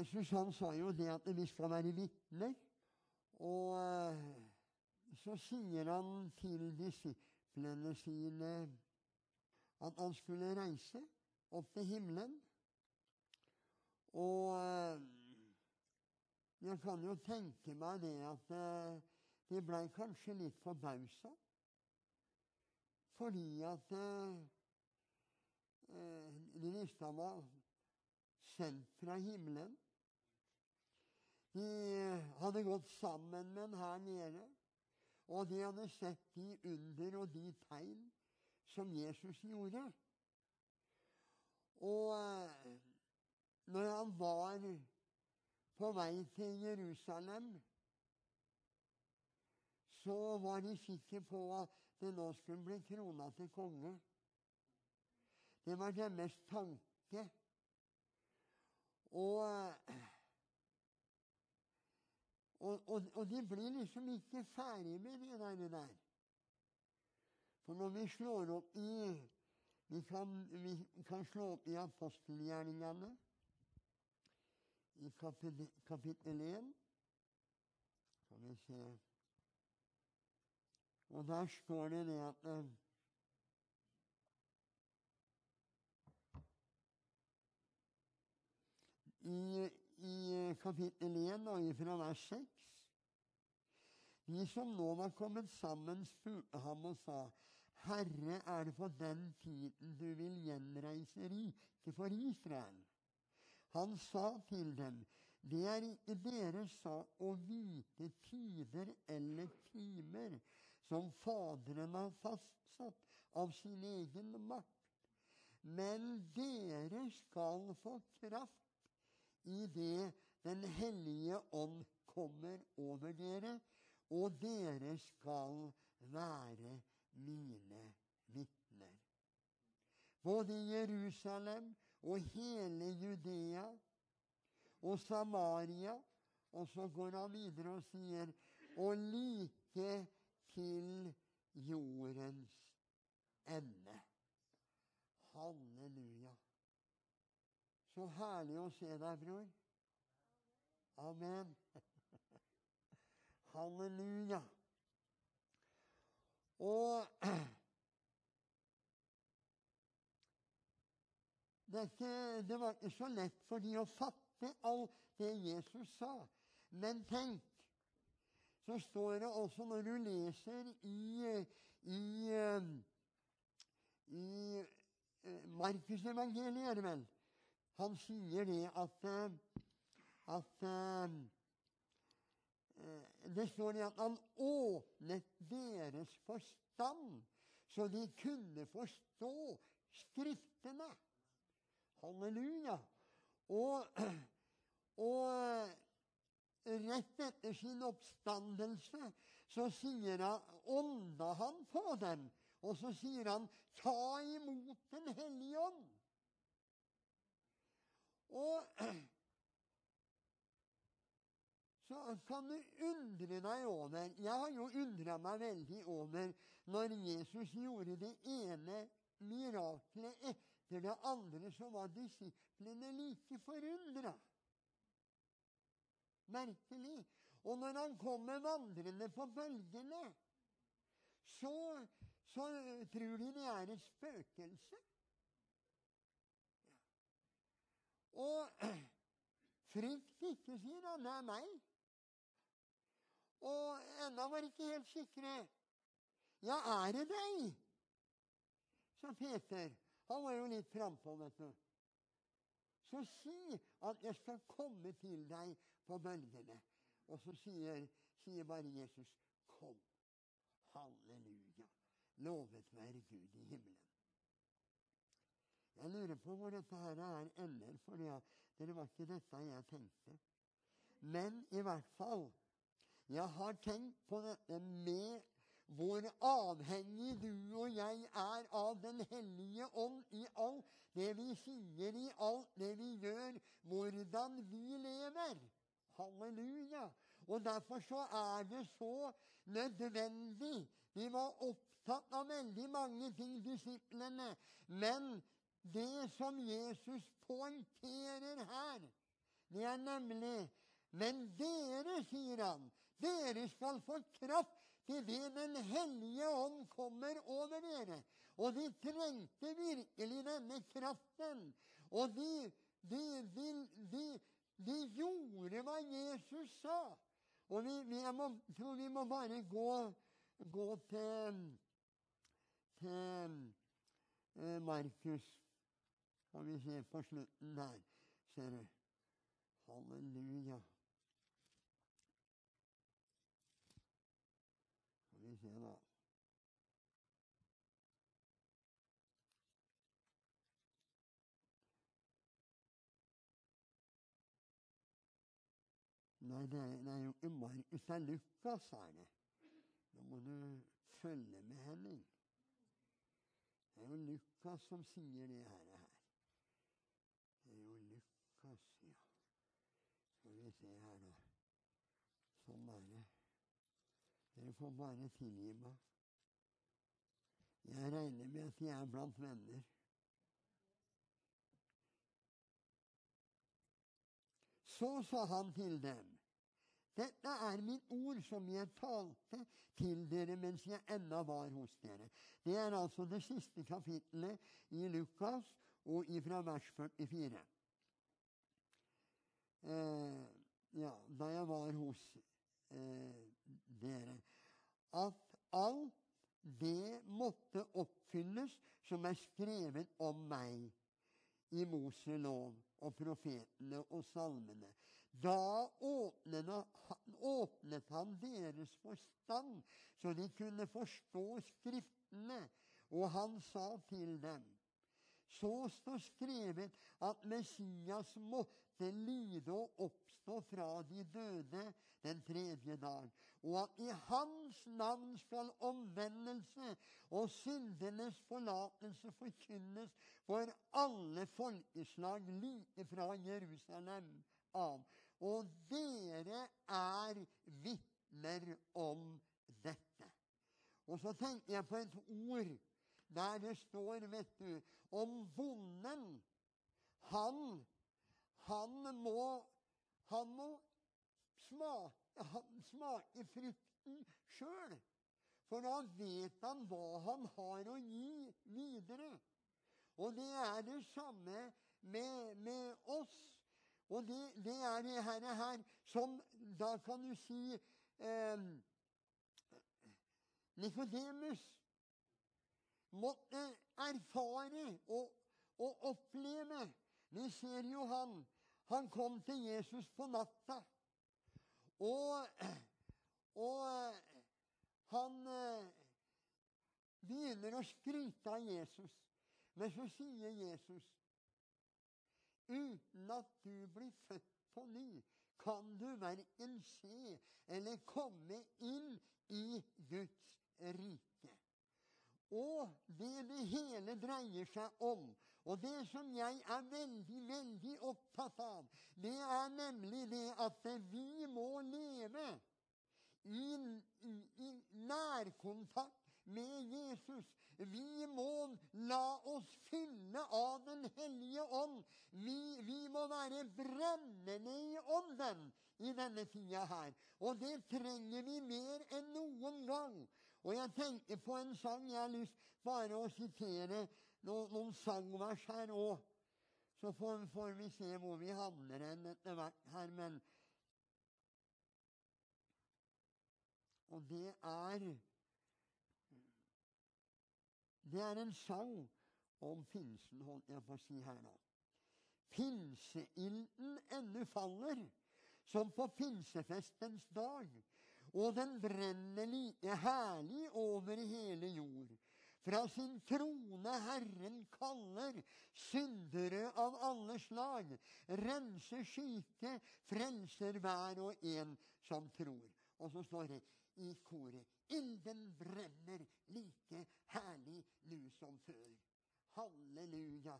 Jesus han sa jo det at vi skal være vitner. Og eh, så sier han til disiplene sine at han skulle reise opp til himmelen. Og eh, jeg kan jo tenke meg det at eh, de blei kanskje litt forbausa. Fordi at de visste han var sendt fra himmelen. De hadde gått sammen med ham her nede, og de hadde sett de under og de tegn som Jesus gjorde. Og eh, når han var på vei til Jerusalem, så var de sikre på at det nå skulle bli krona til konge. Det var deres tanke. Og, og, og, og de blir liksom ikke ferdig med det der. der. For når vi slår opp i Vi kan, vi kan slå opp i apostelgjerningene i kapittel, kapittel 1. Skal vi se Og der står det det at i, i kapittel 1 og fra vers 6. De som nå var kommet sammen, spurte ham og sa:" Herre, er det på den tiden du vil gjenreise riket for Israel? Han sa til dem, det er ikke deres sak å vite tider eller timer som Faderen har fastsatt av sin egen makt, men dere skal få kraft idet Den hellige ånd kommer over dere, og dere skal være mine vitner. Både i Jerusalem og hele Judea og Samaria. Og så går han videre og sier og like til jordens ende. Halleluja. Så herlig å se deg, bror. Amen. Halleluja. Og dette, Det var ikke så lett for de å fatte alt det Jesus sa. Men tenk, så står det også når du leser i, i, i eh, Markusevangeliet, er det vel? Han sier det at, eh, at uh, Det står det at han åpnet deres forstand, så de kunne forstå Skriftene. Halleluja. Og, og rett etter sin oppstandelse så sier han, ånda han på dem. Og så sier han, ta imot Den hellige ånd. Og så kan du undre deg over Jeg har jo undra meg veldig over når Jesus gjorde det ene miraklet etter det andre, så var disiplene like forundra. Merkelig. Og når han kommer vandrende på bølgene, så, så tror de det er et spøkelse. Og frykt ikke, sier han. Det er meg. Og ennå var ikke helt sikre. Ja, er det deg? sa Peter. Han var jo litt frampå, vet du. Så si at jeg skal komme til deg på bølgene. Og så sier, sier bare Jesus, kom. Halleluja. Lovet være Gud i himmelen. Jeg lurer på hvor dette her er ender, for det var ikke dette jeg tenkte. Men i hvert fall Jeg har tenkt på dette med hvor avhengig du og jeg er av Den hellige ånd i alt det vi sier, i alt det vi gjør, hvordan vi lever. Halleluja. Og Derfor så er det så nødvendig. Vi var opptatt av veldig mange ting, disiplene. Men det som Jesus poengterer her, Det er nemlig Men dere, sier han, dere skal få kraft til det Den hellige ånd kommer over dere. Og de trengte virkelig denne kraften. Og de, de, de, de gjorde hva Jesus sa. Og vi, vi må, tror vi må bare gå, gå til, til eh, Markus. Skal vi se på slutten der, ser du. Halleluja. Skal vi se, da. Nei, det er, det er jo ikke Markus, det er Lukas, er det. Nå må du følge med, Henning. Det er jo Lukas som sier det her. her. Det er jo Lukas, ja. Se her, da. Sånn det. Dere får bare tilgi meg. Jeg regner med at jeg er blant venner. Så sa han til dem, dette er mitt ord som jeg talte til dere mens jeg ennå var hos dere. Det er altså det siste kapitlet i Lukas og ifra vers 44. Eh, ja, da jeg var hos eh, dere. At alt det måtte oppfylles som er skrevet om meg i Moselov og profetene og salmene. Da åpnet han, deres forstand, så de kunne forstå Skriftene. Og han sa til dem så står skrevet at Messias måtte lide og oppstå fra de døde den tredje dag, og at i hans navn skal omvendelse og syndenes forlatelse forkynnes for alle folkeslag like fra Jerusalem av. Og dere er vitner om dette. Og så tenker jeg på et ord der det står, vet du, om bonden. Han, han må, han må smake, smake frukten sjøl. For da vet han hva han har å gi videre. Og det er det samme med, med oss. Og det, det, er det her, her som Da kan du si eh, Nikodemus måtte erfare og, og oppleve. Vi ser jo han. Han kom til Jesus på natta. Og, og han begynner å skryte av Jesus. Men så sier Jesus uten at du blir født på ny, kan du verken se eller komme inn i Guds rike. Og det det hele dreier seg om, og det som jeg er veldig, veldig opptatt av, det er nemlig det at vi må leve i, i, i nærkontakt med Jesus. Vi må la oss fylle av Den hellige ånd. Vi, vi må være brennende i ånden i denne tida her. Og det trenger vi mer enn noen gang. Og jeg tenker på en sang jeg har lyst bare å sitere noen, noen sangvers her òg. Så får, får, vi se hvor vi havner hen etter hvert her. Men Og det er Det er en sang om pinsen, holdt jeg på å si her nå. Pinseilden ennå faller, som på pinsefestens dag og den brenner like herlig over hele jord. Fra sin trone Herren kaller syndere av alle slag, renser syke, frelser hver og en som tror. Og så står det i koret Ilden brenner like herlig nu som før. Halleluja.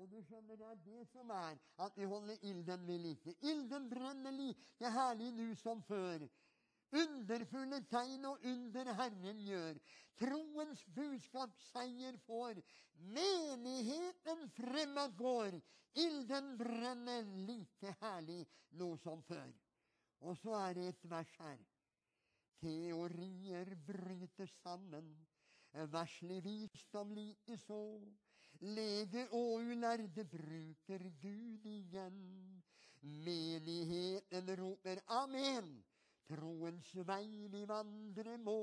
Og du skjønner, det er det som er at vi holder ilden ved like. Ilden brenner like herlig nå som før. Underfulle tegn og under Herren gjør. Troens budskap seier får. Menigheten fremad går. Ilden brenner like herlig nå som før. Og så er det et vers her. Teorier bryter sammen. Verslig visdom likeså. Lege og ulærde bruker Gud igjen. Menigheten roper amen. Troens vei vi vandre må.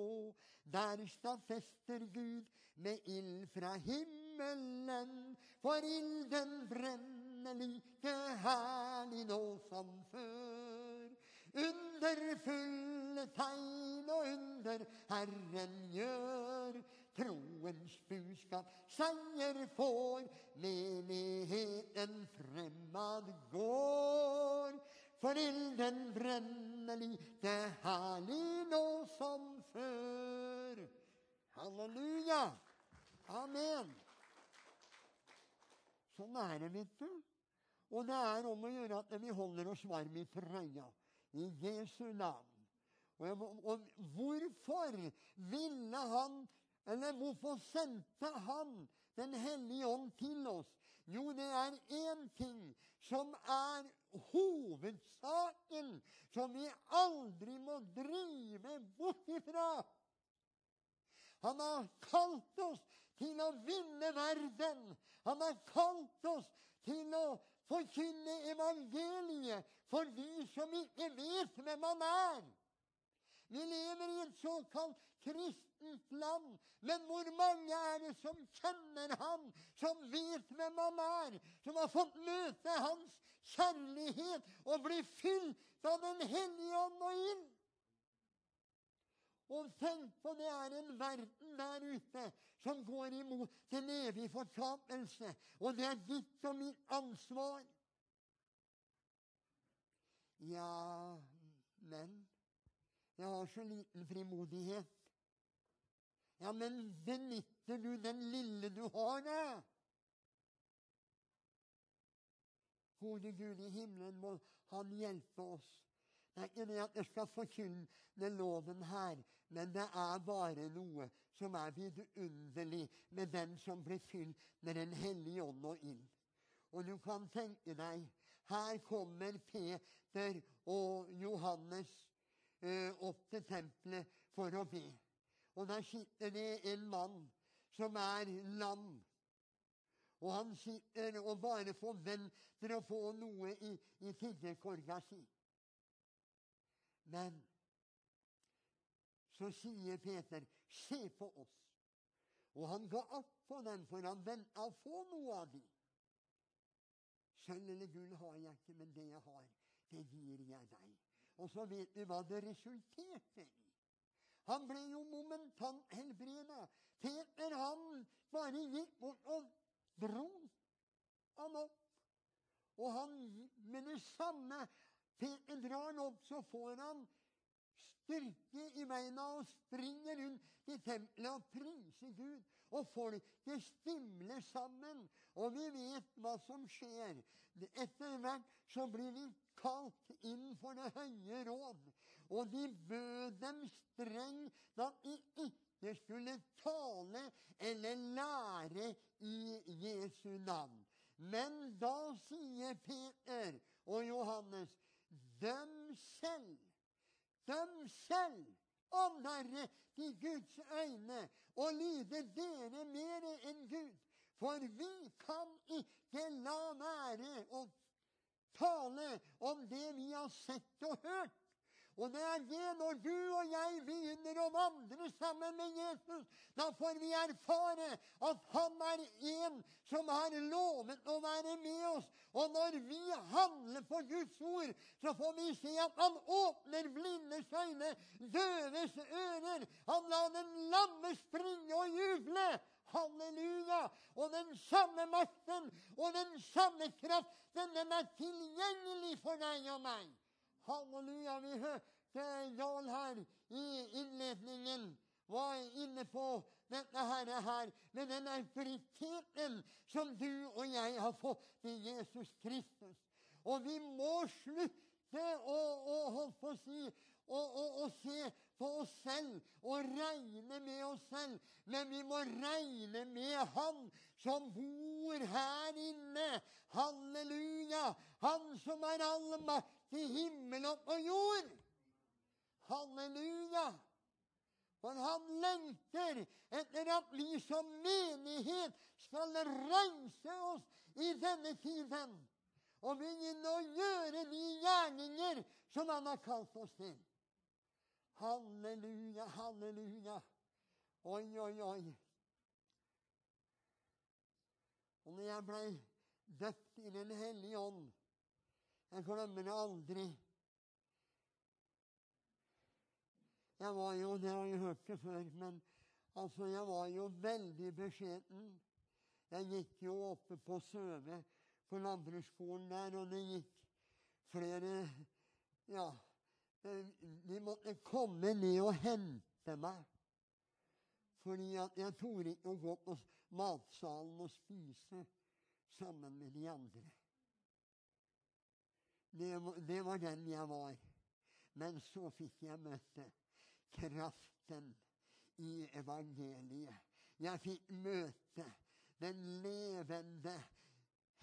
Der stadfester Gud med ild fra himmelen. For ilden brenner like herlig nå som før. Underfulle tegn og under Herren gjør. Troens budskap seier får, menigheten fremad går. For ilden brenner like herlig nå som før. Halleluja! Amen. Sånn er det, vet du. Og det er om å gjøre at vi holder oss varme i trøya. I Jesu navn. Og, og hvorfor ville han Eller hvorfor sendte han Den hellige ånd til oss? Jo, det er én ting som er hovedsaken, som vi aldri må drive bort ifra. Han har kalt oss til å vinne verden. Han har kalt oss til å forkynne evangeliet for de som ikke vet hvem han er. Vi lever i et såkalt kristent land, men hvor mange er det som kjenner ham, som vet hvem han er, som har fått møte hans kjærlighet og bli fylt av Den hellige ånd og ild? Og tenk på det er en verden der ute som går imot til evige fortapelse. Og det er ditt og mitt ansvar. Ja, men jeg har så liten frimodighet. Ja, men benytter du den lille du har, da? Gode Gud i himmelen, må Han hjelpe oss. Det er ikke det at jeg skal forkynne loven her, men det er bare noe som er vidunderlig med den som blir fylt med Den hellige ånd og ild. Og du kan tenke deg her kommer Peter og Johannes eh, opp til tempelet for å be. Og der sitter det en mann som er lam. Og han sitter og bare forventer å få noe i, i tiggerkorga si. Men så sier Peter, 'Se på oss'. Og han ga opp på den, for han venta å få noe av dem. Sølv eller gull har jeg ikke, men det jeg har, det gir jeg deg. Og så vet du hva det resulterte i. Han ble jo momentant helbreda. Peter han bare gikk bort og dro han opp. Og han med det samme Peter drar han opp, så får han styrke i beina og springer rundt i tempelet og priser Gud. Og folket stimler sammen. Og vi vet hva som skjer. Etter hvert så blir de kalt inn for det høye råd. Og de bød dem strengt at de ikke skulle tale eller lære i Jesu navn. Men da sier Peter og Johannes, døm selv. Døm selv om Herre i Guds øyne og lyde dere mer enn Gud. For vi kan ikke la være å tale om det vi har sett og hørt. Og det er det når du og jeg begynner å vandre sammen med Jesus. Da får vi erfare at han er en som har lovet å være med oss. Og når vi handler på Guds ord, så får vi se at han åpner blindes øyne, døves ører. Han lar den lamme springe og juble. Halleluja! Og den samme makten og den samme kraften, den er tilgjengelig for deg og meg. Halleluja. Vi hørte Jarl her i innledningen var inne på dette her, her med den autoriteten som du og jeg har fått i Jesus Kristus. Og vi må slutte å, å holdt på å si og, og, og, se oss selv og regne med oss selv, men vi må regne med Han som bor her inne. Halleluja! Han som er all i himmel og på jord. Halleluja! For han lengter etter at vi som menighet skal reise oss i denne tiden og begynne å gjøre de gjerninger som han har kalt oss til. Halleluja, halleluja. Oi, oi, oi. Og når jeg blei døpt i Den hellige ånd Jeg glemmer det aldri. Jeg var jo Det har jeg hørt det før, men altså, jeg var jo veldig beskjeden. Jeg gikk jo oppe på Søve på landbruksskolen der, og det gikk flere Ja, de måtte komme ned og hente meg. Fordi at jeg torde ikke å gå på matsalen og spise sammen med de andre. Det, det var den jeg var. Men så fikk jeg møte kraften i evangeliet. Jeg fikk møte den levende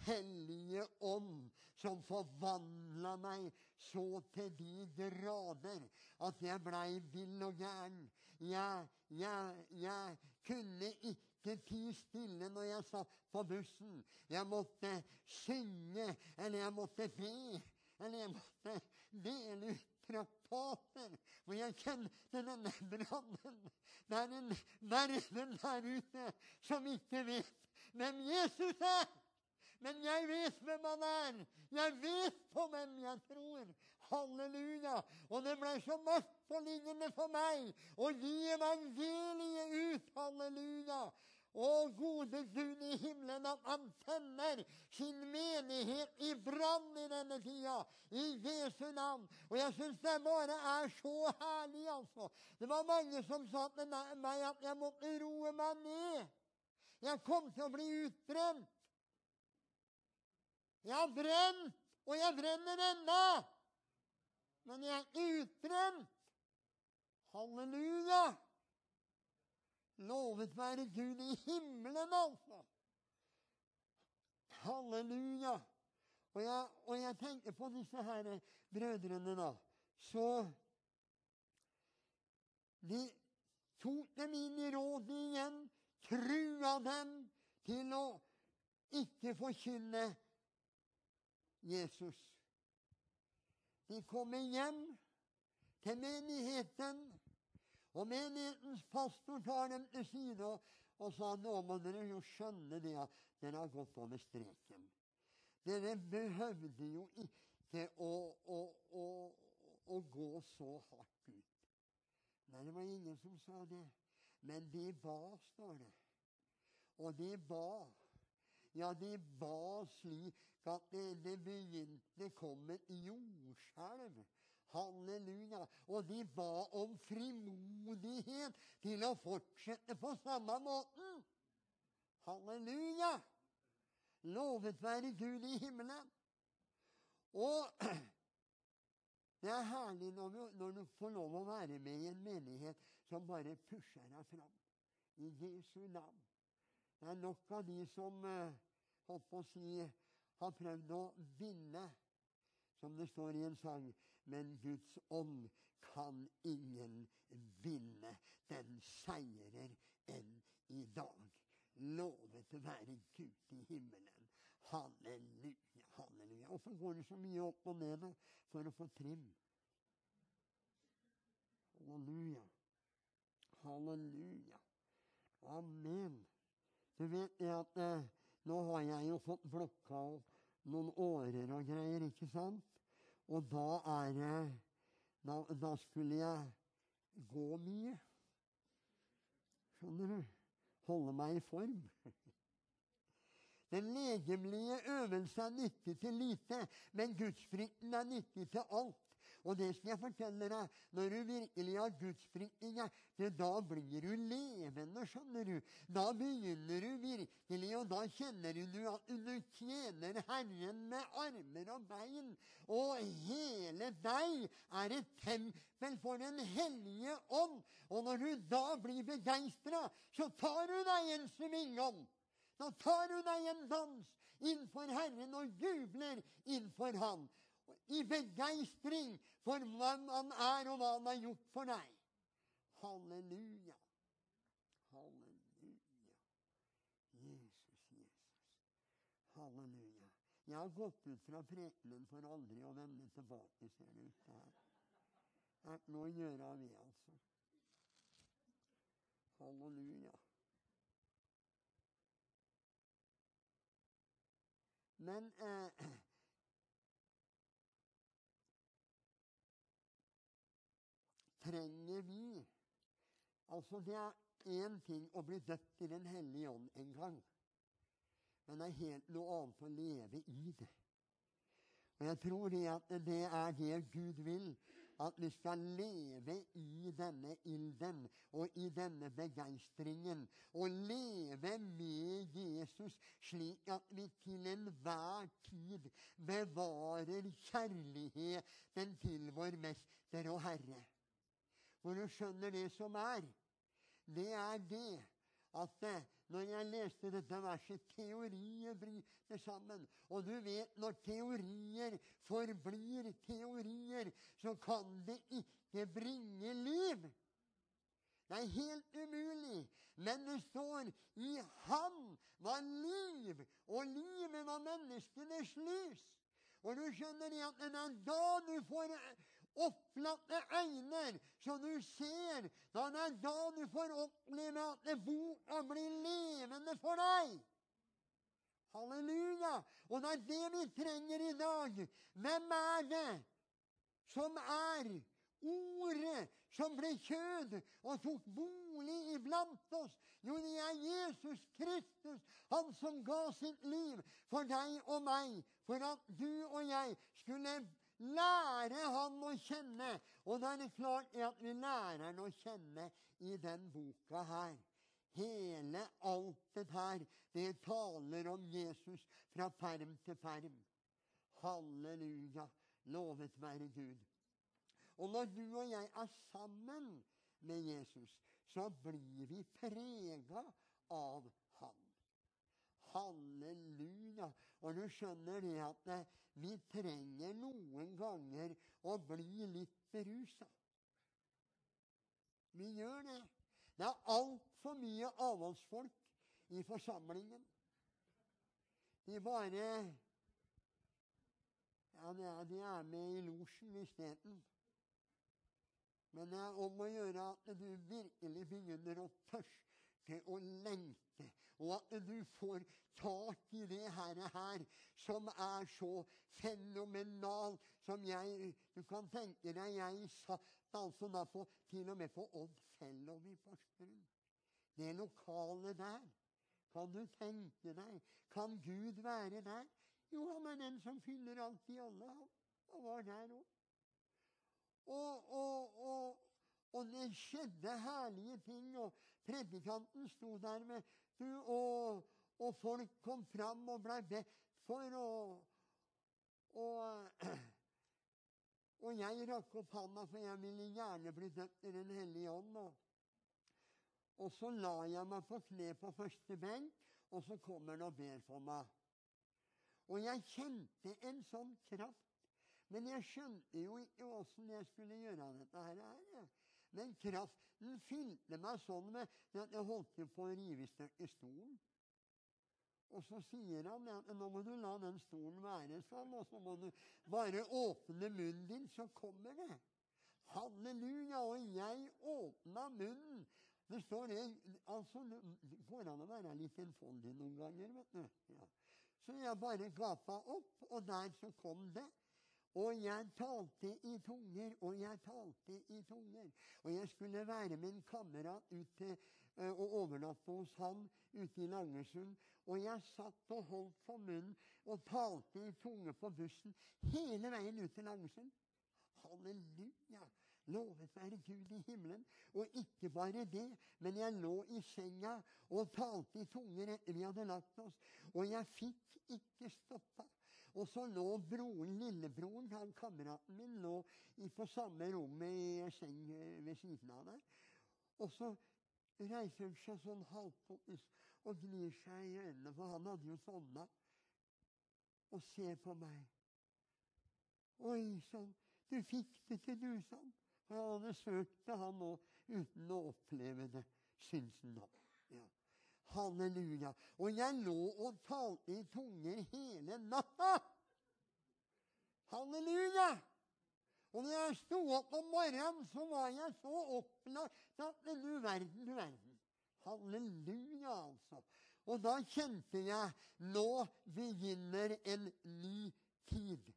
Hellige Ånd, som forvandla meg så til de grader at jeg blei vill og gæren. Jeg, jeg, jeg kunne ikke tie stille når jeg satt på bussen. Jeg måtte synge, eller jeg måtte be, eller jeg måtte dele ut traktater. For jeg kjente denne brannen. Det er en verden der ute som ikke vet hvem Jesus er. Men jeg vet hvem han er. Jeg vet på hvem jeg tror. Halleluja. Og det ble så maktpåliggende for meg å gi evangeliet ut. Halleluja. Å, gode Gud i himmelen, at han tenner sin menighet i brann i denne tida. I Jesu navn. Og jeg syns det bare er så herlig, altså. Det var mange som sa til meg at jeg måtte roe meg ned. Jeg kom til å bli utbrent. Jeg har brent, og jeg brenner ennå. Men jeg er ikke utbrent. Halleluja. Lovet være Gud i himmelen, altså. Halleluja. Og jeg, og jeg tenker på disse her brødrene, da. Så De tok dem inn i rådet igjen, trua dem til å ikke forkynne Jesus. De kommer hjem til menigheten, og menighetens pastor tar dem til side og, sa nå må dere jo skjønne det at dere har gått over streken. Dere behøvde jo ikke å, å, å, å gå så hardt ut. Nei, det var ingen som sa det. Men de ba, står det. Og de ba. Ja, de ba slik at det, det begynte kom et jordskjelv. Halleluja. Og de ba om frimodighet til å fortsette på samme måten. Halleluja. Lovet være Gud i himmelen. Og det er herlig når du, når du, får lov å være med i en menighet som bare pusher deg fram. I Jesu navn. Det er nok av de som uh, holdt på å si har prøvd å vinne, som det står i en sang. Men Guds ånd kan ingen vinne. Den seirer enn i dag. Lovet være Gud i himmelen. Halleluja, halleluja. Hvorfor går det så mye opp og ned for å få trim? Halleluja. Halleluja. Amen. Du vet det at eh, nå har jeg jo fått blokka opp noen årer og greier, ikke sant? Og da er det da, da skulle jeg gå mye. Skjønner du? Holde meg i form. Den legemlige øvelse er nyttig til lite, men gudsfrykten er nyttig til alt. Og det skal jeg fortelle deg. Når du virkelig har gudsfrykt i da blir du levende, skjønner du. Da begynner du virkelig, og da kjenner du at du tjener Herren med armer og bein. Og hele deg er et tempel for Den hellige ånd. Og når du da blir begeistra, så tar du deg en svingom. Da tar du deg en dans innenfor Herren og jubler innenfor Han. I begeistring for hvem Han er, og hva Han har gjort for deg. Halleluja. Halleluja. Jesus, Jesus. Halleluja. Jeg har gått ut fra prekenen for aldri å vende tilbake, ser det ut til her. Det er ikke noe å gjøre av det, altså. Halleluja. Men eh, trenger vi Altså, det er én ting å bli døpt i Den hellige ånd en gang. Men det er helt noe annet å leve i det. Og jeg tror det at det er det Gud vil. At vi skal leve i denne ilden og i denne begeistringen. Og leve med Jesus slik at vi til enhver tid bevarer kjærligheten til vår Mester og Herre. Hvor du skjønner det som er. Det er det at eh, når jeg leste dette verset Teorier bryter sammen. Og du vet, når teorier forblir teorier, så kan det ikke bringe liv. Det er helt umulig. Men det står i Han var liv, og livet var menneskenes lys. Og du skjønner det at det er da du får opplatte øyne, så du ser. Da det er da du får oppleve at boka blir levende for deg. Halleluja! Og det er det vi trenger i dag. Hvem er det som er Ordet som ble kjød og tok bolig iblant oss? Jo, det er Jesus Kristus, han som ga sitt liv for deg og meg, for at du og jeg skulle lære han å kjenne. Og da er det klart at vi lærer han å kjenne i den boka her. Hele altet her, det taler om Jesus fra perm til perm. Halleluja. Lovet være Gud. Og når du og jeg er sammen med Jesus, så blir vi prega av Han. Halleluja. Og du skjønner det at eh, vi trenger noen ganger å bli litt berusa. Vi gjør det. Det er altfor mye avholdsfolk i forsamlingen. De bare Ja, de er med i losjen isteden. Men det er om å gjøre at du virkelig begynner å tørste og lengte, og at du får tak i det her, her som er så fenomenal som jeg Du kan tenke deg jeg satt altså da på, til og med på Odd Fellow i Porsgrunn. Det lokalet der. Kan du tenke deg? Kan Gud være der? Jo, han er den som fyller alt i alle. Han var der òg. Og, og, og, og, det skjedde herlige ting. Og predikanten sto der med du, og, og folk kom fram og ble bedt for. Og, og, og jeg rakk opp handa, for jeg ville gjerne bli døpt i Den hellige ånd. Og, og så la jeg meg på kne på første benk, og så kommer han og ber for meg. Og jeg kjente en sånn kraft men jeg skjønte jo ikke åssen jeg skulle gjøre dette her. Men kraften fylte meg sånn med at jeg holdt på å rive i stolen. Og så sier han at nå må du la den stolen være sånn, og så må du bare åpne munnen din, så kommer det. Halleluja! Og jeg åpna munnen. Det står en, altså, Det går an å være litt enfoldig noen ganger, vet du. Ja. Så jeg bare gapa opp, og der så kom det. Og jeg talte i tunger, og jeg talte i tunger. Og jeg skulle være med en kamerat ut til, uh, og overnatte hos han ute i Langesund. Og jeg satt og holdt for munnen og talte i tunge på bussen hele veien ut til Langesund. Halleluja! Lovet være Gud i himmelen. Og ikke bare det, men jeg lå i senga og talte i tunger etter vi hadde lagt oss. Og jeg fikk ikke stoppa. Og så lå broren, lillebroren, han kameraten min, lå på samme rommet i seng ved siden av der. Og så reiser han seg sånn halvpotis og gnir seg i øynene, for han hadde jo sovna, og ser på meg. Oi sann, du fikk det til, du, sann. For han hadde søkt det, han òg, uten å oppleve det, syns han nå. Halleluja. Og jeg lå og talte i tunger hele natta. Halleluja! Og når jeg sto opp om morgenen, så var jeg så opplagt at du verden, du verden. Halleluja, altså. Og da kjente jeg nå begynner en ny tid.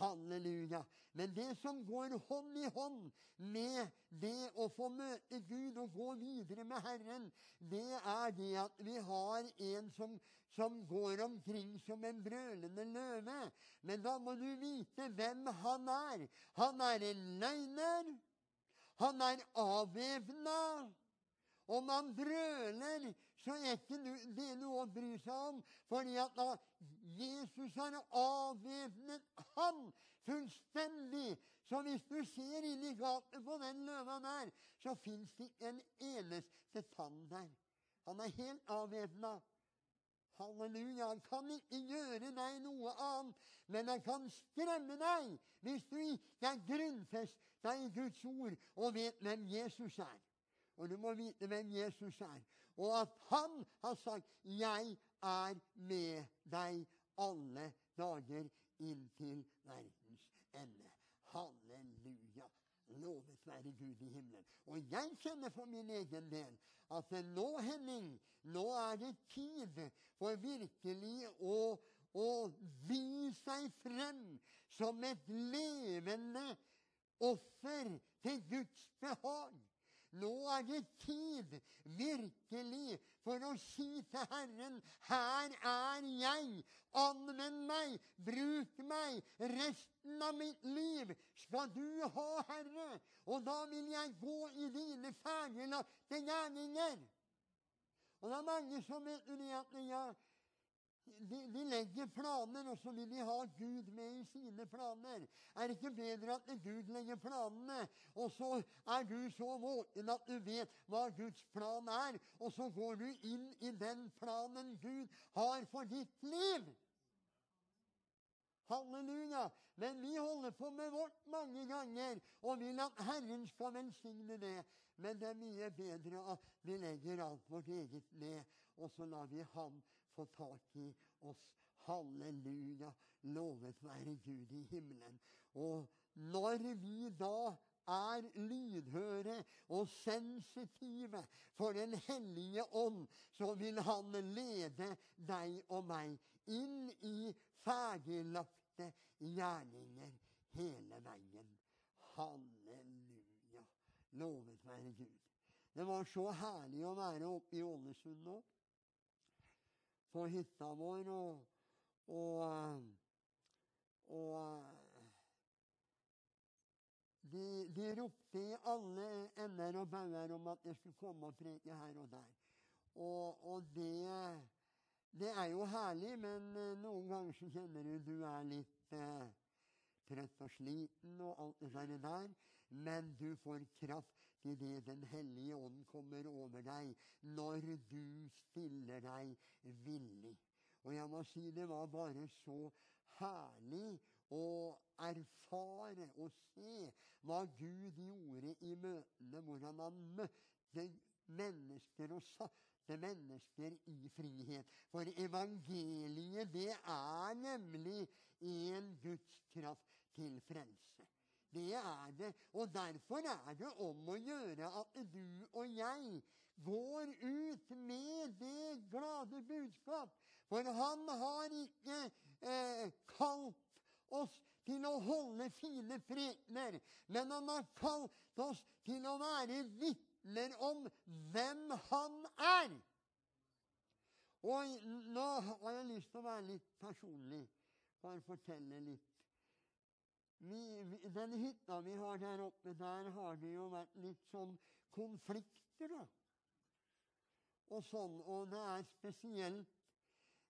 Halleluja. Men det som går hånd i hånd med det å få møte Gud og gå videre med Herren, det er det at vi har en som, som går omkring som en brølende løve. Men da må du vite hvem han er. Han er en løgner. Han er avvæpna. Om han brøler, så er ikke det noe å bry seg om. fordi at da Jesus har avvæpnet han fullstendig. Så hvis du ser inn i gapet på den løva der, så fins det ikke en eneste tann der. Han er helt avvæpna. Halleluja. Han kan ikke gjøre deg noe annet, men han kan skremme deg hvis du ikke er grunnfesta i Guds ord og vet hvem Jesus er. Og du må vite hvem Jesus er. Og at han har sagt 'Jeg er med deg alle dager inntil verdens ende'. Halleluja. Lovet være Gud i himmelen. Og jeg kjenner for min egen del at nå, Henning, nå er det tid for virkelig å, å vise seg frem som et levende offer til Guds behag. Nå er det tid virkelig for å si til Herren Her er jeg. Anvend meg. Bruk meg. Resten av mitt liv skal du ha, Herre. Og da vil jeg gå i dine ferdiglagte gjerninger. Og det er mange som vet at ja, de, de, legger planer, og så vil de ha Gud med i sine planer. Er det ikke bedre at Gud legger planene, og så er du så våken at du vet hva Guds plan er, og så går du inn i den planen Gud har for ditt liv? Halleluja! Men vi holder på med vårt mange ganger og vil at Herren skal velsigne det. Men det er mye bedre at vi legger alt vårt eget ned, og så lar vi Ham få tak i oss. Halleluja. Lovet være Gud i himmelen. Og når vi da er lydhøre og sensitive for Den hellige ånd, så vil han lede deg og meg inn i ferdiglagte gjerninger hele veien. Halleluja. Lovet være Gud. Det var så herlig å være oppe i Ålesund nå på hytta vår. Og, og, og de, de, ropte i alle ender og bauger om at jeg skulle komme og preke her og der. Og, og det, det, er jo herlig, men eh, noen ganger så kjenner du du er litt eh, trøtt og sliten og alt det der. Men du får kraft idet Den hellige ånd kommer over deg, når du stiller deg villig. Og jeg må si det var bare så herlig å erfare og se hva Gud gjorde i møtene, hvordan han møtte mennesker og satte mennesker i frihet. For evangeliet, det er nemlig en Guds kraft til frelse. Det er det. Og derfor er det om å gjøre at du og jeg går ut med det glade budskap. For han har ikke eh, kalt oss til å holde fine prekener, men han har kalt oss til å være vitner om hvem han er. Og nå har jeg lyst til å være litt personlig. Bare fortelle litt vi, Den hytta vi har der oppe, der har det jo vært litt sånn konflikter, da. Og sånn, og det er spesielt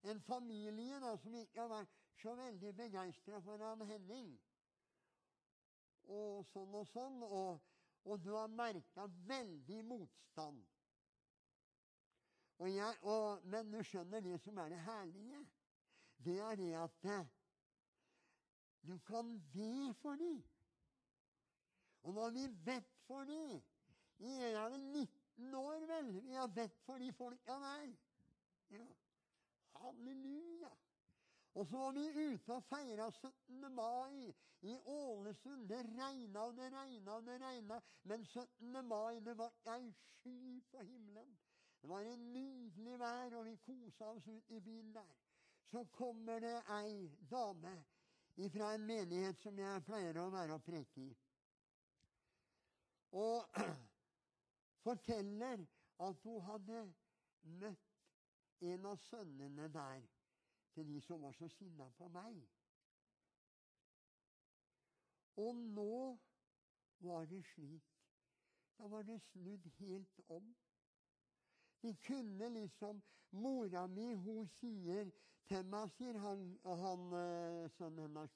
en familie da, som ikke har vært så veldig begeistra for han Henning. Og sånn og sånn. Og, og du har merka veldig motstand. Og jeg, og, men du skjønner det som er det herlige. Det er det at du kan be for dem. Og nå har vi bedt for dem I en av 19 år, vel, vi har bedt for de folka der. Ja. Halleluja. Og så var vi ute og feira 17. mai i Ålesund. Det regna og det regna og det regna. Men 17. mai, det var ei sky på himmelen. Det var en nydelig vær, og vi kosa oss ut i byen der. Så kommer det ei dame fra en menighet som jeg pleier å være og preke i. Og forteller at hun hadde møtt en av sønnene der til de som var så sinna på meg. Og nå var det slik. Da var det snudd helt om. De kunne liksom Mora mi, hun sier til meg, sier han, han eh, sønnen hennes,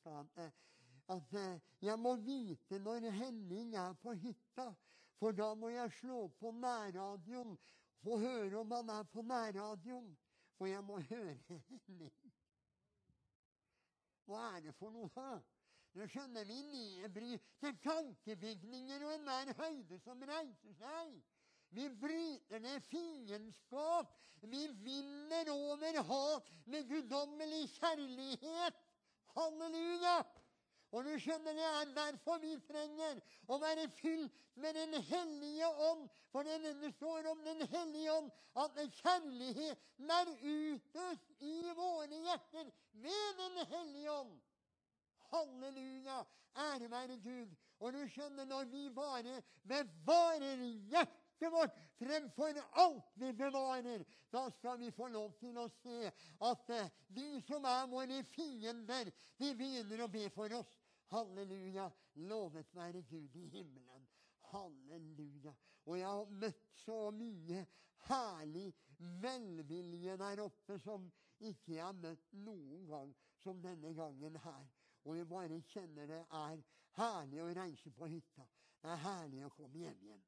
at eh, jeg må vite når Henning er på hytta, for da må jeg slå på nærradioen få høre om han er på nærradioen. For jeg må høre Henning. Hva er det for noe? da? Nå skjønner vi nedbry til tankebygninger og enhver høyde som reiser seg. Vi bryter ned fiendskap. Vi vinner over hat med guddommelig kjærlighet. Halleluja! Og du skjønner, Det er derfor vi trenger å være fylt med Den hellige ånd. For det står om Den hellige ånd at kjærligheten er utøst i våre hjerter ved Den hellige ånd. Halleluja! Ære være Gud. Og du skjønner, når vi bare bevarer hjertet hjertet vårt fremfor alt vi bevarer. Da skal vi få lov til å se at eh, de som er våre fiender, de begynner å be for oss. Halleluja. Lovet være Gud i himmelen. Halleluja. Og jeg har møtt så mye herlig velvilje der oppe som ikke jeg har møtt noen gang som denne gangen her. Og jeg bare kjenner det er herlig å reise på hytta. Det er herlig å komme hjem igjen.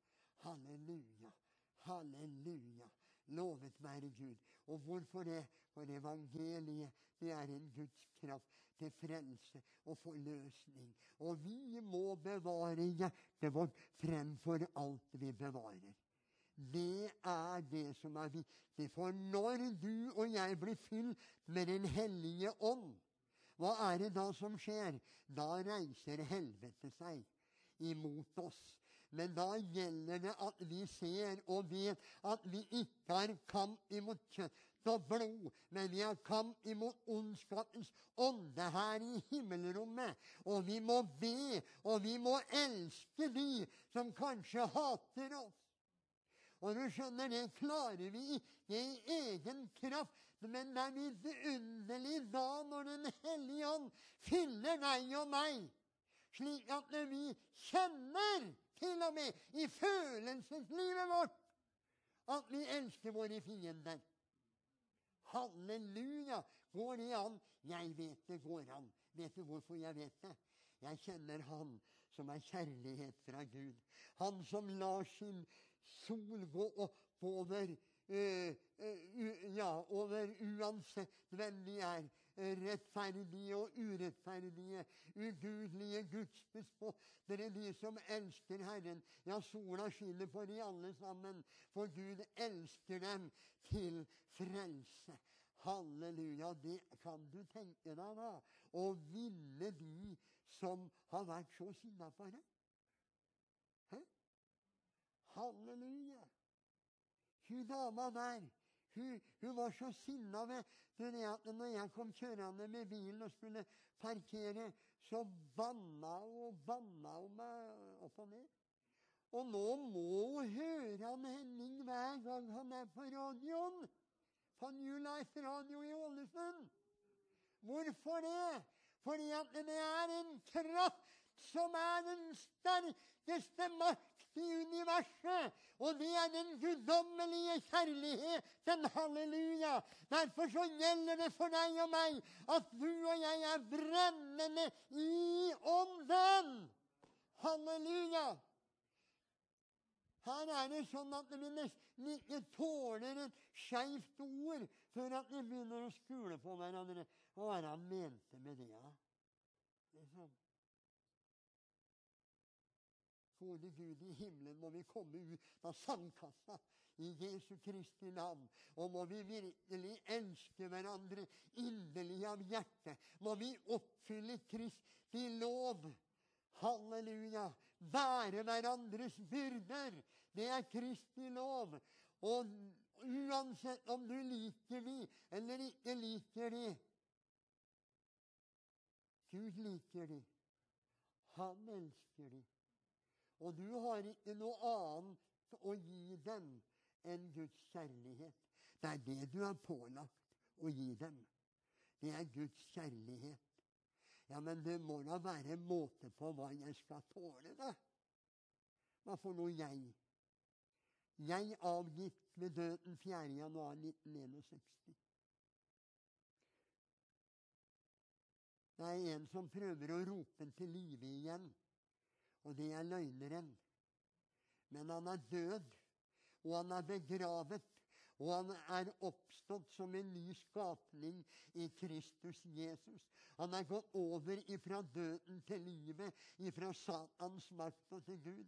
Halleluja. Halleluja. Lovet være Gud. Og hvorfor det? For evangeliet det er en Guds kraft til frelse og forløsning. Og vi må bevare hjertet vårt fremfor alt vi bevarer. Det er det som er viktig. For når du og jeg blir fylt med Den hellige ånd, hva er det da som skjer? Da reiser helvete seg imot oss. Men da gjelder det at vi ser og vet at vi ikke har kamp imot kjøtt og blod, men vi har kamp imot ondskapens ånde her i himmelrommet. Og vi må be, og vi må elske de som kanskje hater oss. Og du skjønner, det klarer vi ikke i egen kraft. Men det er vidunderlig da når Den hellige ånd fyller deg og meg, slik at vi kjenner til og med i følelseslivet vårt, at vi elsker våre fiender. Halleluja! Går det an? Jeg vet det går an. Vet du hvorfor jeg vet det? Jeg kjenner Han som er kjærlighet fra Gud. Han som lar sin sol gå oppover uh, uh, ja, over uansett hvem de er rettferdige og urettferdige, ugudelige gudsbespottere, de som elsker Herren. Ja, sola skinner for de alle sammen, for Gud elsker dem til frelse. Halleluja. Det kan du tenke deg, da. Å ville de som har vært så sinna på deg. Halleluja. Hun dama der hun, hun var så sinna ved det at når jeg kom kjørende med bilen og skulle parkere, så banna hun og banna hun meg opp og ned. Og nå må hun høre han Henning hver gang han er på radioen. På New Life Radio i Ålesund. Hvorfor det? Fordi at det er en kraft som er den sterkeste makt i universet. Og det er den guddommelige kjærligheten. Halleluja. Derfor så gjelder det for deg og meg at du og jeg er brennende i ånden. Halleluja. Her er det sånn at vi nesten ikke tåler et skeivt ord før at vi begynner å skule på hverandre. Hva er det han mente med det? Ja? Liksom. Gode Gud i himmelen, må vi komme ut av sandkassa i Jesu Kristi navn. Og må vi virkelig elske hverandre inderlig av hjertet. Må vi oppfylle Kristi lov. Halleluja Være hverandres byrder. Det er Kristi lov. Og uansett om du liker de eller ikke liker de Gud liker de. Han elsker de. Og du har ikke noe annet å gi dem enn Guds kjærlighet. Det er det du er pålagt å gi dem. Det er Guds kjærlighet. Ja, men det må da være en måte på hva jeg skal tåle, da. Hva for noe jeg? Jeg avgitt ved døden 4. januar 1961. Det er en som prøver å rope til live igjen, og det er løgneren. Men han er død, og han er begravet og han er oppstått som en ny skapning i Kristus Jesus. Han er gått over ifra døden til livet, ifra Satans makt og til Gud.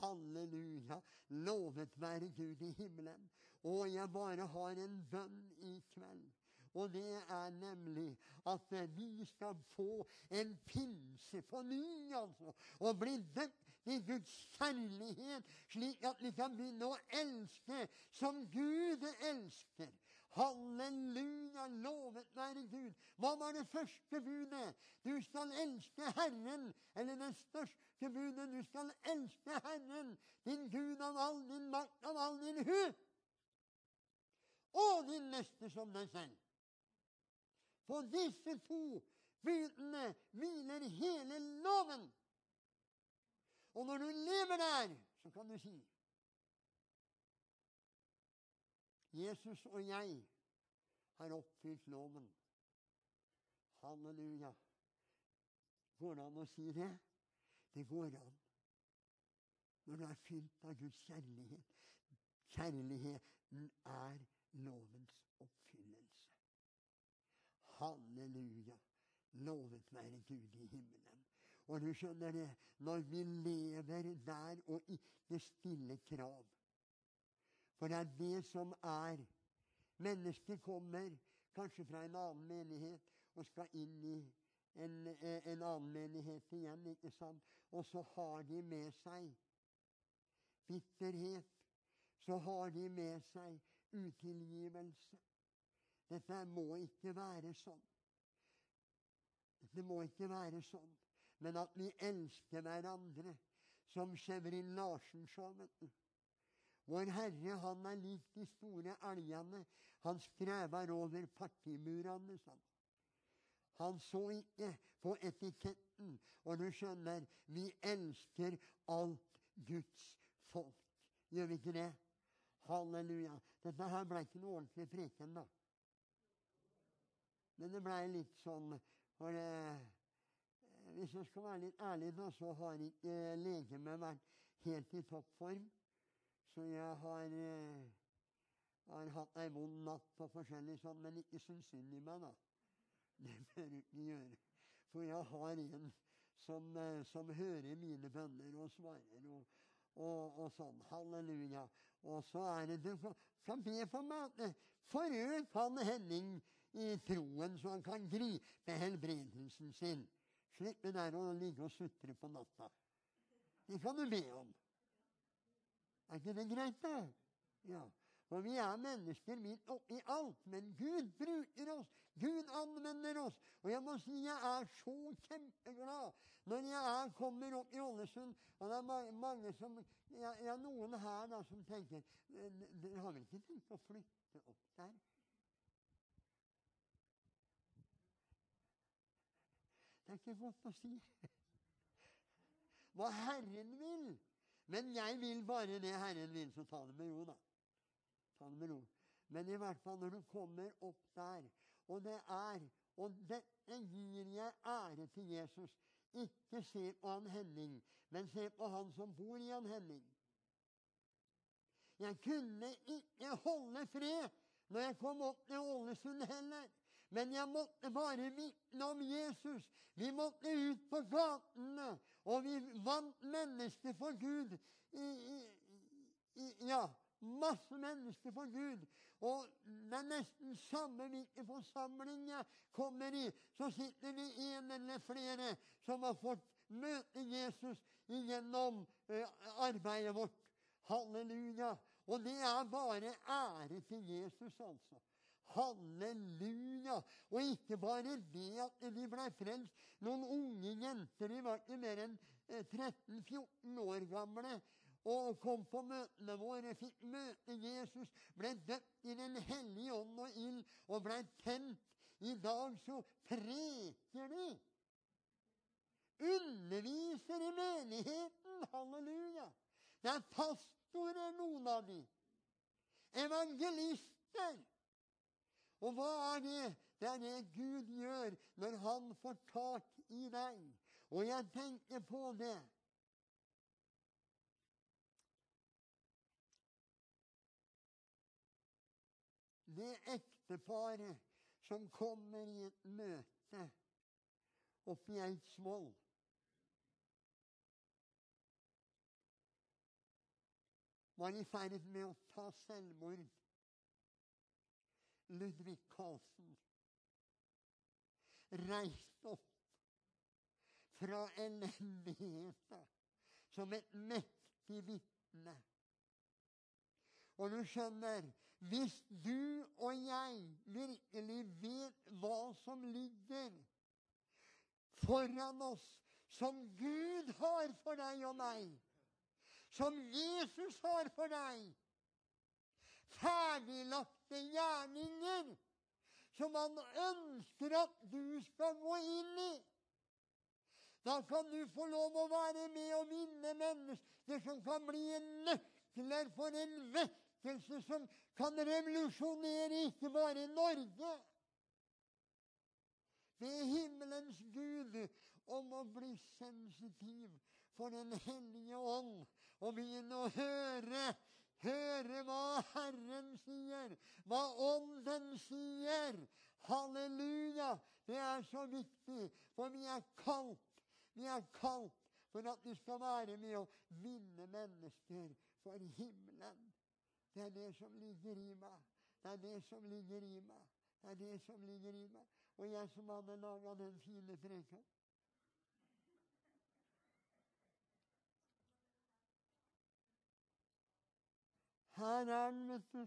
Halleluja. Lovet være Gud i himmelen. Og jeg bare har en bønn i kveld. Og det er nemlig at vi skal få en pinse på ny, altså. Og bli døpt i Guds kjærlighet, slik at vi kan begynne å elske som Gud elsker. Halleluja, lovet være Gud. Hva var det første budet? Du skal elske Herren. Eller det største budet. Du skal elske Herren, din Gud av all din makt, av all din hu. Og din neste som deg selv. På disse to bildene hviler hele loven. Og når du lever der, så kan du si Jesus og jeg har oppfylt loven. Halleluja. Går det an å si det? Det går an. Når du er fylt av Guds kjærlighet. Kjærligheten er lovens oppfyllelse. Halleluja. Lovet være Gud i himmelen. Og du skjønner det, når vi lever der og ikke stiller krav For det er det som er. Mennesker kommer kanskje fra en annen menighet og skal inn i en, en annen menighet igjen. ikke sant? Og så har de med seg bitterhet. Så har de med seg utilgivelse. Dette må ikke være sånn. Det må ikke være sånn men at vi elsker hverandre. Som Severin Larsen sa, vet du. Vår Herre, han er lik de store elgene. Han skrever over partimurene, sa han. Han så ikke på etiketten. Og du skjønner, vi elsker alt Guds folk. Gjør vi ikke det? Halleluja. Dette her ble ikke noe ordentlig preken, da. Men det blei litt sånn for eh, hvis jeg skal være litt ærlig, da, så har ikke eh, legemet vært helt i toppform. Så jeg har, eh, har hatt ei vond natt og forskjellig sånn, men ikke syns synd meg, da. Det bør du ikke gjøre. For jeg har en som, eh, som hører mine bønner og svarer og, og, og, sånn. Halleluja. Og så er det du kan be for meg at han Henning i troen, så han kan gripe helbredelsen sin. Slipp det der å ligge og sutre på natta. Det kan du be om. Er ikke det greit, da? Ja. For vi er mennesker midt oppi alt. Men Gud bruker oss. Gud anvender oss. Og jeg må si jeg er så kjempeglad når jeg er, kommer opp i Ålesund. Og det er mange som jeg ja, noen her da som tenker Dere har vel ikke tenkt å flytte opp der? Det er ikke godt å si. hva Herren vil. Men jeg vil bare det Herren vil, så ta det med ro, da. Ta det med ro. Men i hvert fall når du kommer opp der, og det er Og dette gir jeg ære til Jesus. Ikke se på han Henning, men se på han som bor i han Henning. Jeg kunne ikke holde fred når jeg kom opp til Ålesund heller. Men jeg måtte bare vitne om Jesus. Vi måtte ut på gatene, og vi vant mennesker for Gud. I, i, i, ja, masse mennesker for Gud. Og det er nesten samme hvilken forsamling jeg kommer i, så sitter det en eller flere som har fått møte Jesus gjennom uh, arbeidet vårt. Halleluja. Og det er bare ære til Jesus, altså. Halleluja! Og ikke bare det at de ble frelst. Noen unge jenter de var ikke mer enn 13-14 eh, år gamle og kom på møtene våre, fikk møte Jesus, ble døpt i Den hellige ånd og ild og ble tent. I dag så preker de. Underviser i menigheten. Halleluja. Det er pastorer, noen av de. Evangelister. Og hva er det? Det er det Gud gjør når han får tak i deg. Og jeg tenker på det. Det ekteparet som kommer i et møte oppe i Eidsvoll. Var i ferd med å ta selvmord. Ludvig Karlsen reist opp fra elendigheten som et mektig vitne. Og du skjønner, hvis du og jeg virkelig vet hva som ligger foran oss, som Gud har for deg og meg, som Jesus har for deg ferdiglagte gjerninger som han ønsker at du skal gå inn i. Da kan du få lov å være med og vinne mennesker som kan bli en nøkler for en vekkelse som kan revolusjonere ikke bare Norge. Be himmelens Gud om å bli sensitiv for Den hellige ånd og begynne å høre høre hva Herren sier, hva Ånden sier. Halleluja! Det er så viktig, for vi er kalt. Vi er kalt for at vi skal være med å vinne mennesker for himmelen. Det er det som ligger i meg. Det er det som ligger i meg. Det er det som ligger i meg. Og jeg som hadde laga den fine preka. Her er den, vet du.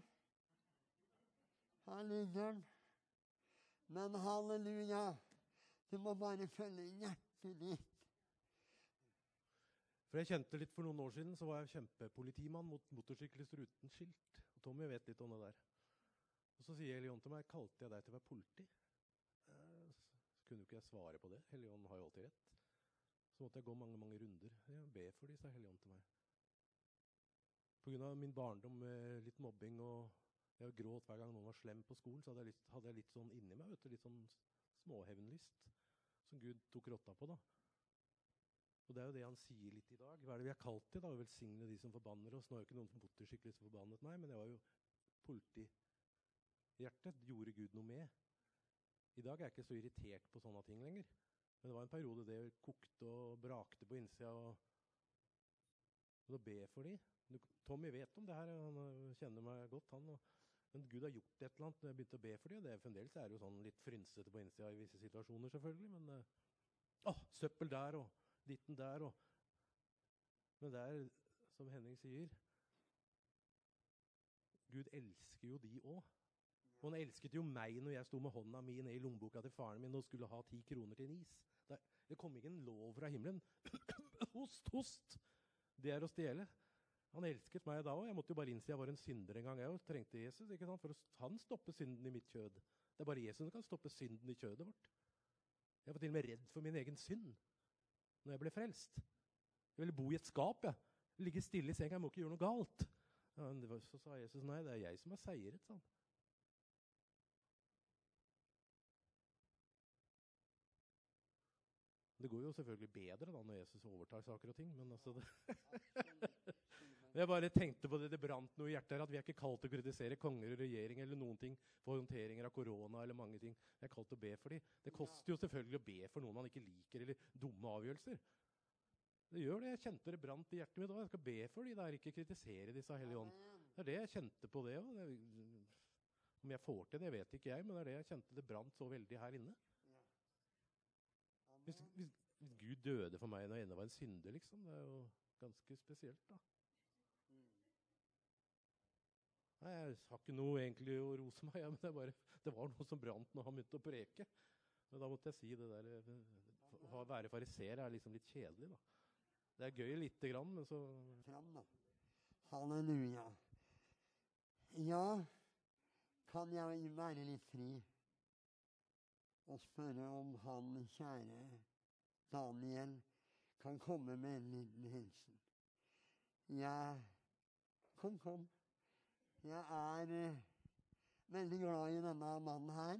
Her ligger den. Men halleluja, du må bare følge hjertet ditt. For jeg kjente litt For noen år siden så var jeg kjempepolitimann mot motorsyklister uten skilt. Og Tommy vet litt om det der. Og Så sier Helion til meg kalte jeg deg til å være politi. Eh, så kunne jo ikke jeg svare på det. Helion har jo alltid rett. Så måtte jeg gå mange mange runder. Jeg be for de, sa Helion til meg. Pga. min barndom med litt mobbing og jeg gråt hver gang noen var slem på skolen, så hadde jeg litt, hadde jeg litt sånn inni meg du, litt sånn småhevnlyst som Gud tok rotta på. da. Og Det er jo det han sier litt i dag. Hva er det vi er kalt til? da? Å velsigne de som forbanner oss. Nå er jo ikke noen som motorsykler som forbannet meg, men jeg var jo politihjertet. Gjorde Gud noe med? I dag er jeg ikke så irritert på sånne ting lenger. Men det var en periode det kokte og brakte på innsida. Og, og å be for de. Tommy vet om det her, han kjenner meg godt, han. men Gud har gjort et eller annet jeg begynte å be for dem. Det, fremdeles er jo sånn litt frynsete på innsida i visse situasjoner, selvfølgelig. Men eh, å, søppel der og ditten der og Men det er, som Henning sier Gud elsker jo de òg. Og han elsket jo meg når jeg sto med hånda mi ned i lommeboka til faren min og skulle ha ti kroner til en is. Det kom ikke en lov fra himmelen. host, host! Det er å stjele. Han elsket meg da òg. Jeg måtte jo bare innse jeg var en synder en gang. Jeg trengte Jesus ikke sant? for han stopper synden i mitt kjød. Det er bare Jesus som kan stoppe synden i kjødet vårt. Jeg var til og med redd for min egen synd når jeg ble frelst. Jeg ville bo i et skap. jeg. Ligge stille i senga, jeg må ikke gjøre noe galt. Ja, så sa Jesus nei, det er jeg som har seiret. sa han. Det går jo selvfølgelig bedre da når Jesus overtar saker og ting, men altså det Jeg bare tenkte på det, det brant noe i hjertet her, at vi er ikke kalt til å kritisere konger og regjering eller noen ting for håndteringer av korona eller mange ting. Vi er kalt til å be for dem. Det koster jo selvfølgelig å be for noen man ikke liker, eller dumme avgjørelser. Det gjør det. Jeg kjente det brant i hjertet mitt òg. Jeg skal be for de der, ikke kritisere disse Hellige Ånd. Det er det jeg kjente på det òg. Om jeg får til det, vet ikke jeg, men det er det jeg kjente det brant så veldig her inne. Hvis, hvis, hvis Gud døde for meg når jeg ennå var en synder, liksom, det er jo ganske spesielt, da. Nei, Jeg har ikke noe egentlig å rose meg men det, bare, det var noe som brant når han begynte å preke. Men da måtte jeg si det der eh, Å være fariser er liksom litt kjedelig, da. Det er gøy lite grann, men så Fram, da. Halleluja. Ja, kan jeg være litt fri og spørre om han kjære Daniel kan komme med en liten hilsen? Ja, kom, kom. Jeg er eh, veldig glad i denne mannen her.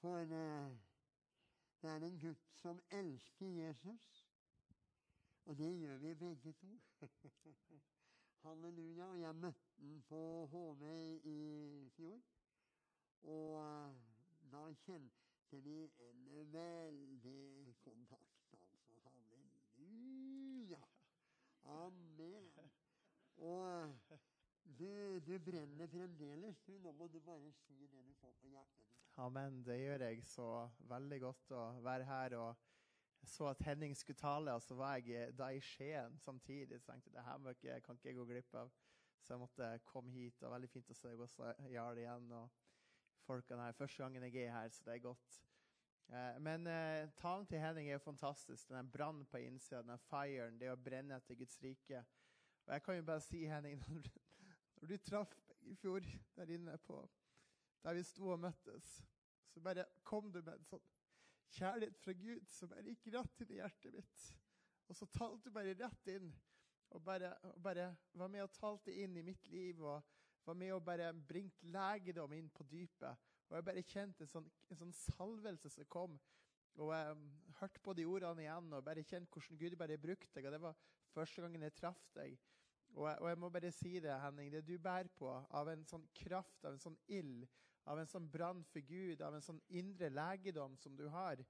For eh, det er en gutt som elsker Jesus. Og det gjør vi begge to. Halleluja. Og jeg møtte han på HV i fjor. Og eh, da kjente vi en veldig kontakt, altså. Halleluja. Amen. Og du, du brenner fremdeles. Nå må du bare si det du får på hjertet. Amen. Det gjør jeg så veldig godt å være her. og så at Henning skulle tale, og så var jeg da i Skien samtidig. Så tenkte jeg det her ikke, kan ikke jeg gå glipp av. Så jeg måtte komme hit. og Veldig fint å se også, Jarl, igjen. og folkene her. Første gangen jeg er her, så det er godt. Eh, men eh, talen til Henning er jo fantastisk. Den brannen på innsida, den firen, det å brenne etter Guds rike. Og jeg kan jo bare si, Henning, når du, traff meg i fjor der inne på der vi sto og møttes, så bare kom du med en sånn kjærlighet fra Gud som bare gikk rett inn i hjertet mitt. Og så talte du bare rett inn, og bare, og bare var med og talte inn i mitt liv. og var med og bare bringte legedom inn på dypet. Og jeg bare kjente en sånn, en sånn salvelse som kom. Og jeg um, hørte på de ordene igjen og bare kjente hvordan Gud bare brukte deg. Og det var første gangen jeg traff deg. Og jeg, og jeg må bare si det, Henning, det du bærer på av en sånn kraft, av en sånn ild, av en sånn brann for Gud, av en sånn indre legedom som du har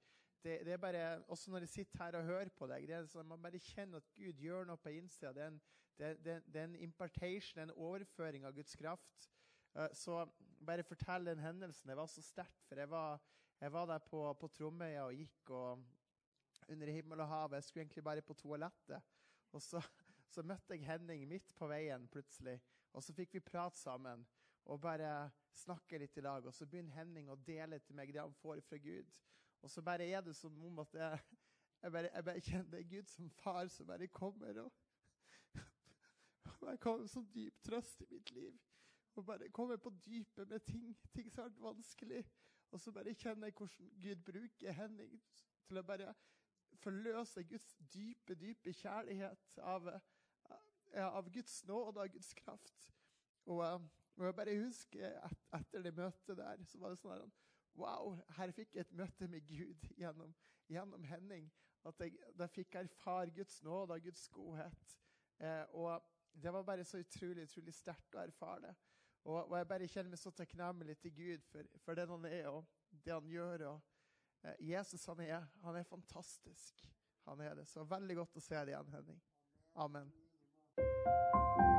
det, det er bare, Også når jeg sitter her og hører på deg, det er sånn, man bare kjenner at Gud gjør noe på innsida. Det, det, det er en impartation, en overføring av Guds kraft. Eh, så bare fortell den hendelsen. Det var så sterkt, for jeg var, jeg var der på, på Tromøya og gikk og under himmel og hav. Jeg skulle egentlig bare på toalettet. Og så, så møtte jeg Henning midt på veien plutselig. Og så fikk vi prate sammen og bare snakke litt i lag. Og så begynner Henning å dele til meg det han får fra Gud. Og så bare er det som om at jeg, jeg, bare, jeg bare kjenner det er Gud som far som bare kommer. Og, jeg kommer med sånn dyp trøst i mitt liv. Og bare kommer på dypet med ting, ting som har vært vanskelig. Og så bare kjenner jeg hvordan Gud bruker Henning til å bare forløse Guds dype, dype kjærlighet av, av Guds nåde, av Guds kraft. Og, eh, og jeg bare husker et, etter det møtet der, så var det sånn her Wow, her fikk jeg et møte med Gud gjennom, gjennom Henning. At jeg da fikk jeg erfare Guds nåde og Guds godhet. Eh, og det var bare så utrolig utrolig sterkt å erfare det. Og, og jeg bare kjenner meg så takknemlig til Gud for, for den han er, og det han gjør. og eh, Jesus han er, han er fantastisk. Han er det. Så veldig godt å se deg igjen, Henning. Amen. Thank you.